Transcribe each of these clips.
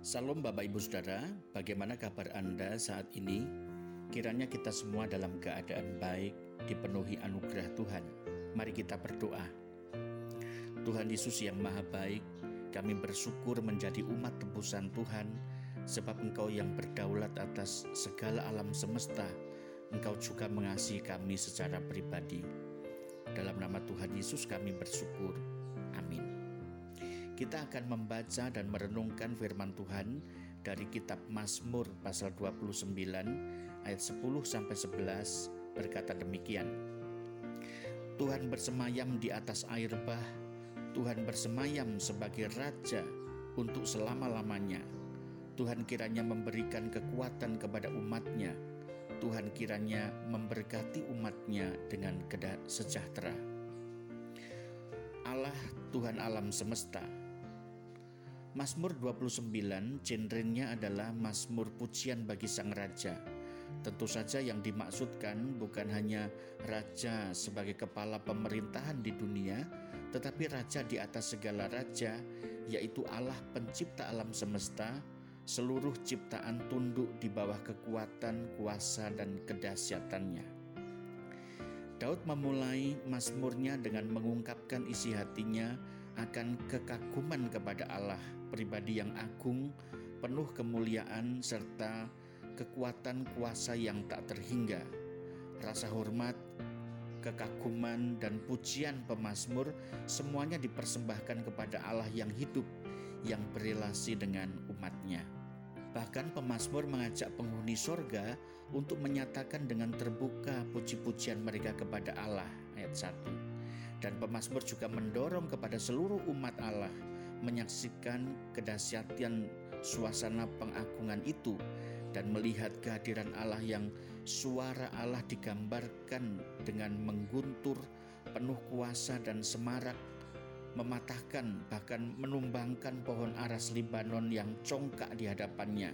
Salam Bapak Ibu Saudara, bagaimana kabar Anda saat ini? Kiranya kita semua dalam keadaan baik, dipenuhi anugerah Tuhan. Mari kita berdoa. Tuhan Yesus yang maha baik, kami bersyukur menjadi umat tebusan Tuhan, sebab Engkau yang berdaulat atas segala alam semesta, Engkau juga mengasihi kami secara pribadi. Dalam nama Tuhan Yesus kami bersyukur. Amin. Kita akan membaca dan merenungkan firman Tuhan dari kitab Mazmur pasal 29 ayat 10 sampai 11 berkata demikian. Tuhan bersemayam di atas air bah, Tuhan bersemayam sebagai raja untuk selama-lamanya. Tuhan kiranya memberikan kekuatan kepada umatnya. Tuhan kiranya memberkati umatnya dengan kedah sejahtera. Allah Tuhan alam semesta, Mazmur 29 genrenya adalah Mazmur pujian bagi sang raja. Tentu saja yang dimaksudkan bukan hanya raja sebagai kepala pemerintahan di dunia, tetapi raja di atas segala raja, yaitu Allah pencipta alam semesta, seluruh ciptaan tunduk di bawah kekuatan, kuasa, dan kedahsyatannya. Daud memulai Mazmurnya dengan mengungkapkan isi hatinya akan kekaguman kepada Allah, pribadi yang agung, penuh kemuliaan, serta kekuatan kuasa yang tak terhingga. Rasa hormat, kekaguman, dan pujian pemazmur semuanya dipersembahkan kepada Allah yang hidup, yang berelasi dengan umatnya. Bahkan pemazmur mengajak penghuni sorga untuk menyatakan dengan terbuka puji-pujian mereka kepada Allah. Ayat 1 dan pemazmur juga mendorong kepada seluruh umat Allah menyaksikan kedahsyatan suasana pengagungan itu dan melihat kehadiran Allah yang suara Allah digambarkan dengan mengguntur penuh kuasa dan semarak mematahkan bahkan menumbangkan pohon aras Libanon yang congkak di hadapannya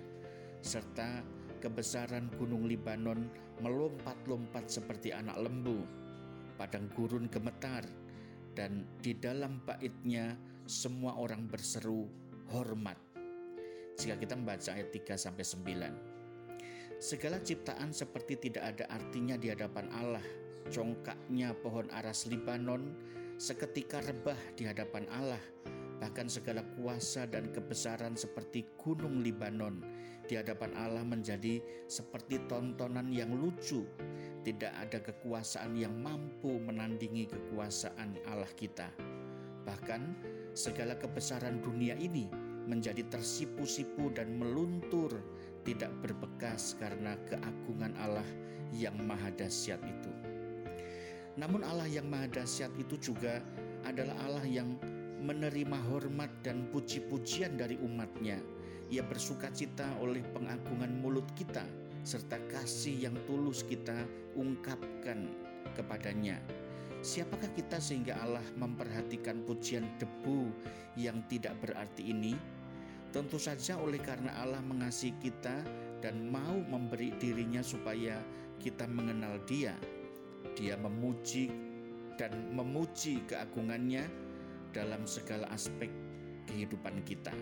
serta kebesaran gunung Libanon melompat-lompat seperti anak lembu. Padang gurun gemetar, dan di dalam baitnya semua orang berseru hormat. Jika kita membaca ayat 3 sampai 9. Segala ciptaan seperti tidak ada artinya di hadapan Allah. Congkaknya pohon aras Libanon seketika rebah di hadapan Allah. Bahkan segala kuasa dan kebesaran seperti gunung Libanon di hadapan Allah menjadi seperti tontonan yang lucu tidak ada kekuasaan yang mampu menandingi kekuasaan Allah kita. Bahkan segala kebesaran dunia ini menjadi tersipu-sipu dan meluntur, tidak berbekas karena keagungan Allah yang maha dahsyat itu. Namun Allah yang maha dahsyat itu juga adalah Allah yang menerima hormat dan puji-pujian dari umatnya. Ia bersuka cita oleh pengagungan mulut kita, serta kasih yang tulus kita ungkapkan kepadanya. Siapakah kita sehingga Allah memperhatikan pujian debu yang tidak berarti ini? Tentu saja oleh karena Allah mengasihi kita dan mau memberi dirinya supaya kita mengenal Dia. Dia memuji dan memuji keagungannya dalam segala aspek kehidupan kita.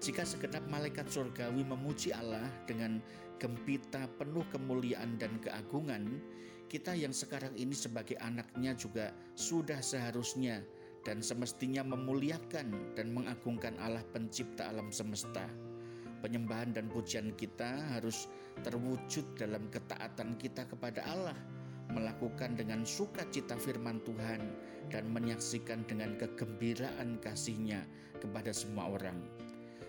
Jika segenap malaikat surgawi memuji Allah dengan gempita penuh kemuliaan dan keagungan, kita yang sekarang ini sebagai anaknya juga sudah seharusnya dan semestinya memuliakan dan mengagungkan Allah pencipta alam semesta. Penyembahan dan pujian kita harus terwujud dalam ketaatan kita kepada Allah, melakukan dengan sukacita firman Tuhan, dan menyaksikan dengan kegembiraan kasihnya kepada semua orang.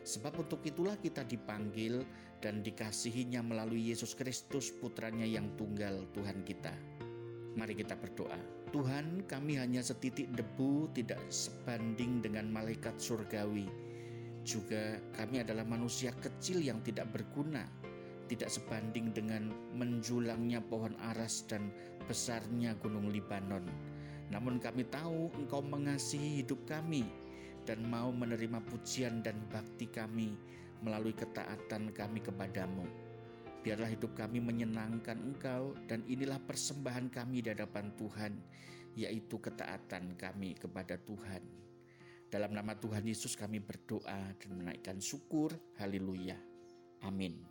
Sebab untuk itulah kita dipanggil dan dikasihinya melalui Yesus Kristus putranya yang tunggal Tuhan kita. Mari kita berdoa. Tuhan kami hanya setitik debu tidak sebanding dengan malaikat surgawi. Juga kami adalah manusia kecil yang tidak berguna, tidak sebanding dengan menjulangnya pohon aras dan besarnya gunung Libanon. Namun kami tahu Engkau mengasihi hidup kami dan mau menerima pujian dan bakti kami melalui ketaatan kami kepadamu. Biarlah hidup kami menyenangkan Engkau dan inilah persembahan kami di hadapan Tuhan, yaitu ketaatan kami kepada Tuhan. Dalam nama Tuhan Yesus kami berdoa dan menaikkan syukur. Haleluya. Amin.